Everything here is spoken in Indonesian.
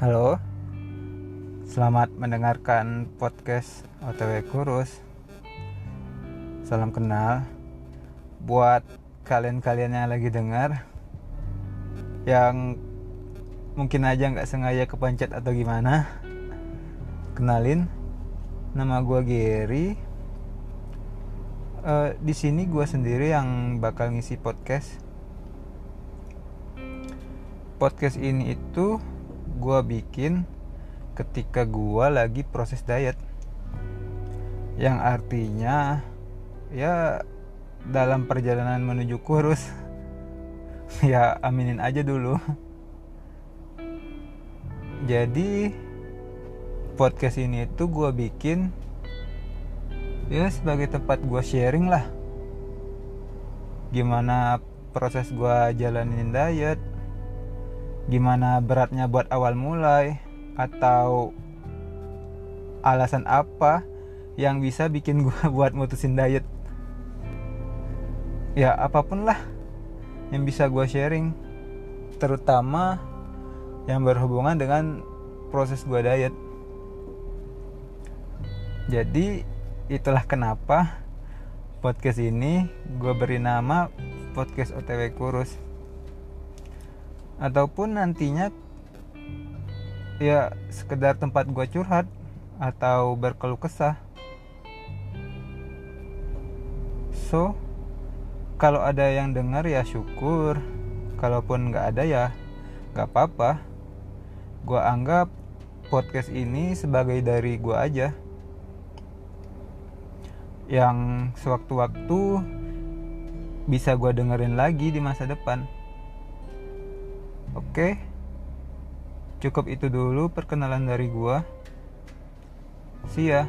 Halo, selamat mendengarkan podcast OTW Kurus. Salam kenal buat kalian-kalian yang lagi dengar, yang mungkin aja nggak sengaja kepencet atau gimana. Kenalin, nama gue Gary. Uh, di sini gue sendiri yang bakal ngisi podcast. Podcast ini itu gue bikin ketika gue lagi proses diet. Yang artinya ya dalam perjalanan menuju kurus ya aminin aja dulu. Jadi podcast ini itu gue bikin ya sebagai tempat gue sharing lah. Gimana proses gue jalanin diet gimana beratnya buat awal mulai atau alasan apa yang bisa bikin gue buat mutusin diet? Ya apa pun lah yang bisa gue sharing terutama yang berhubungan dengan proses gue diet. Jadi itulah kenapa podcast ini gue beri nama podcast OTW kurus ataupun nantinya ya sekedar tempat gue curhat atau berkeluh kesah. So kalau ada yang dengar ya syukur. Kalaupun nggak ada ya nggak apa-apa. Gue anggap podcast ini sebagai dari gue aja. Yang sewaktu-waktu bisa gue dengerin lagi di masa depan Oke. Cukup itu dulu perkenalan dari gua. See ya.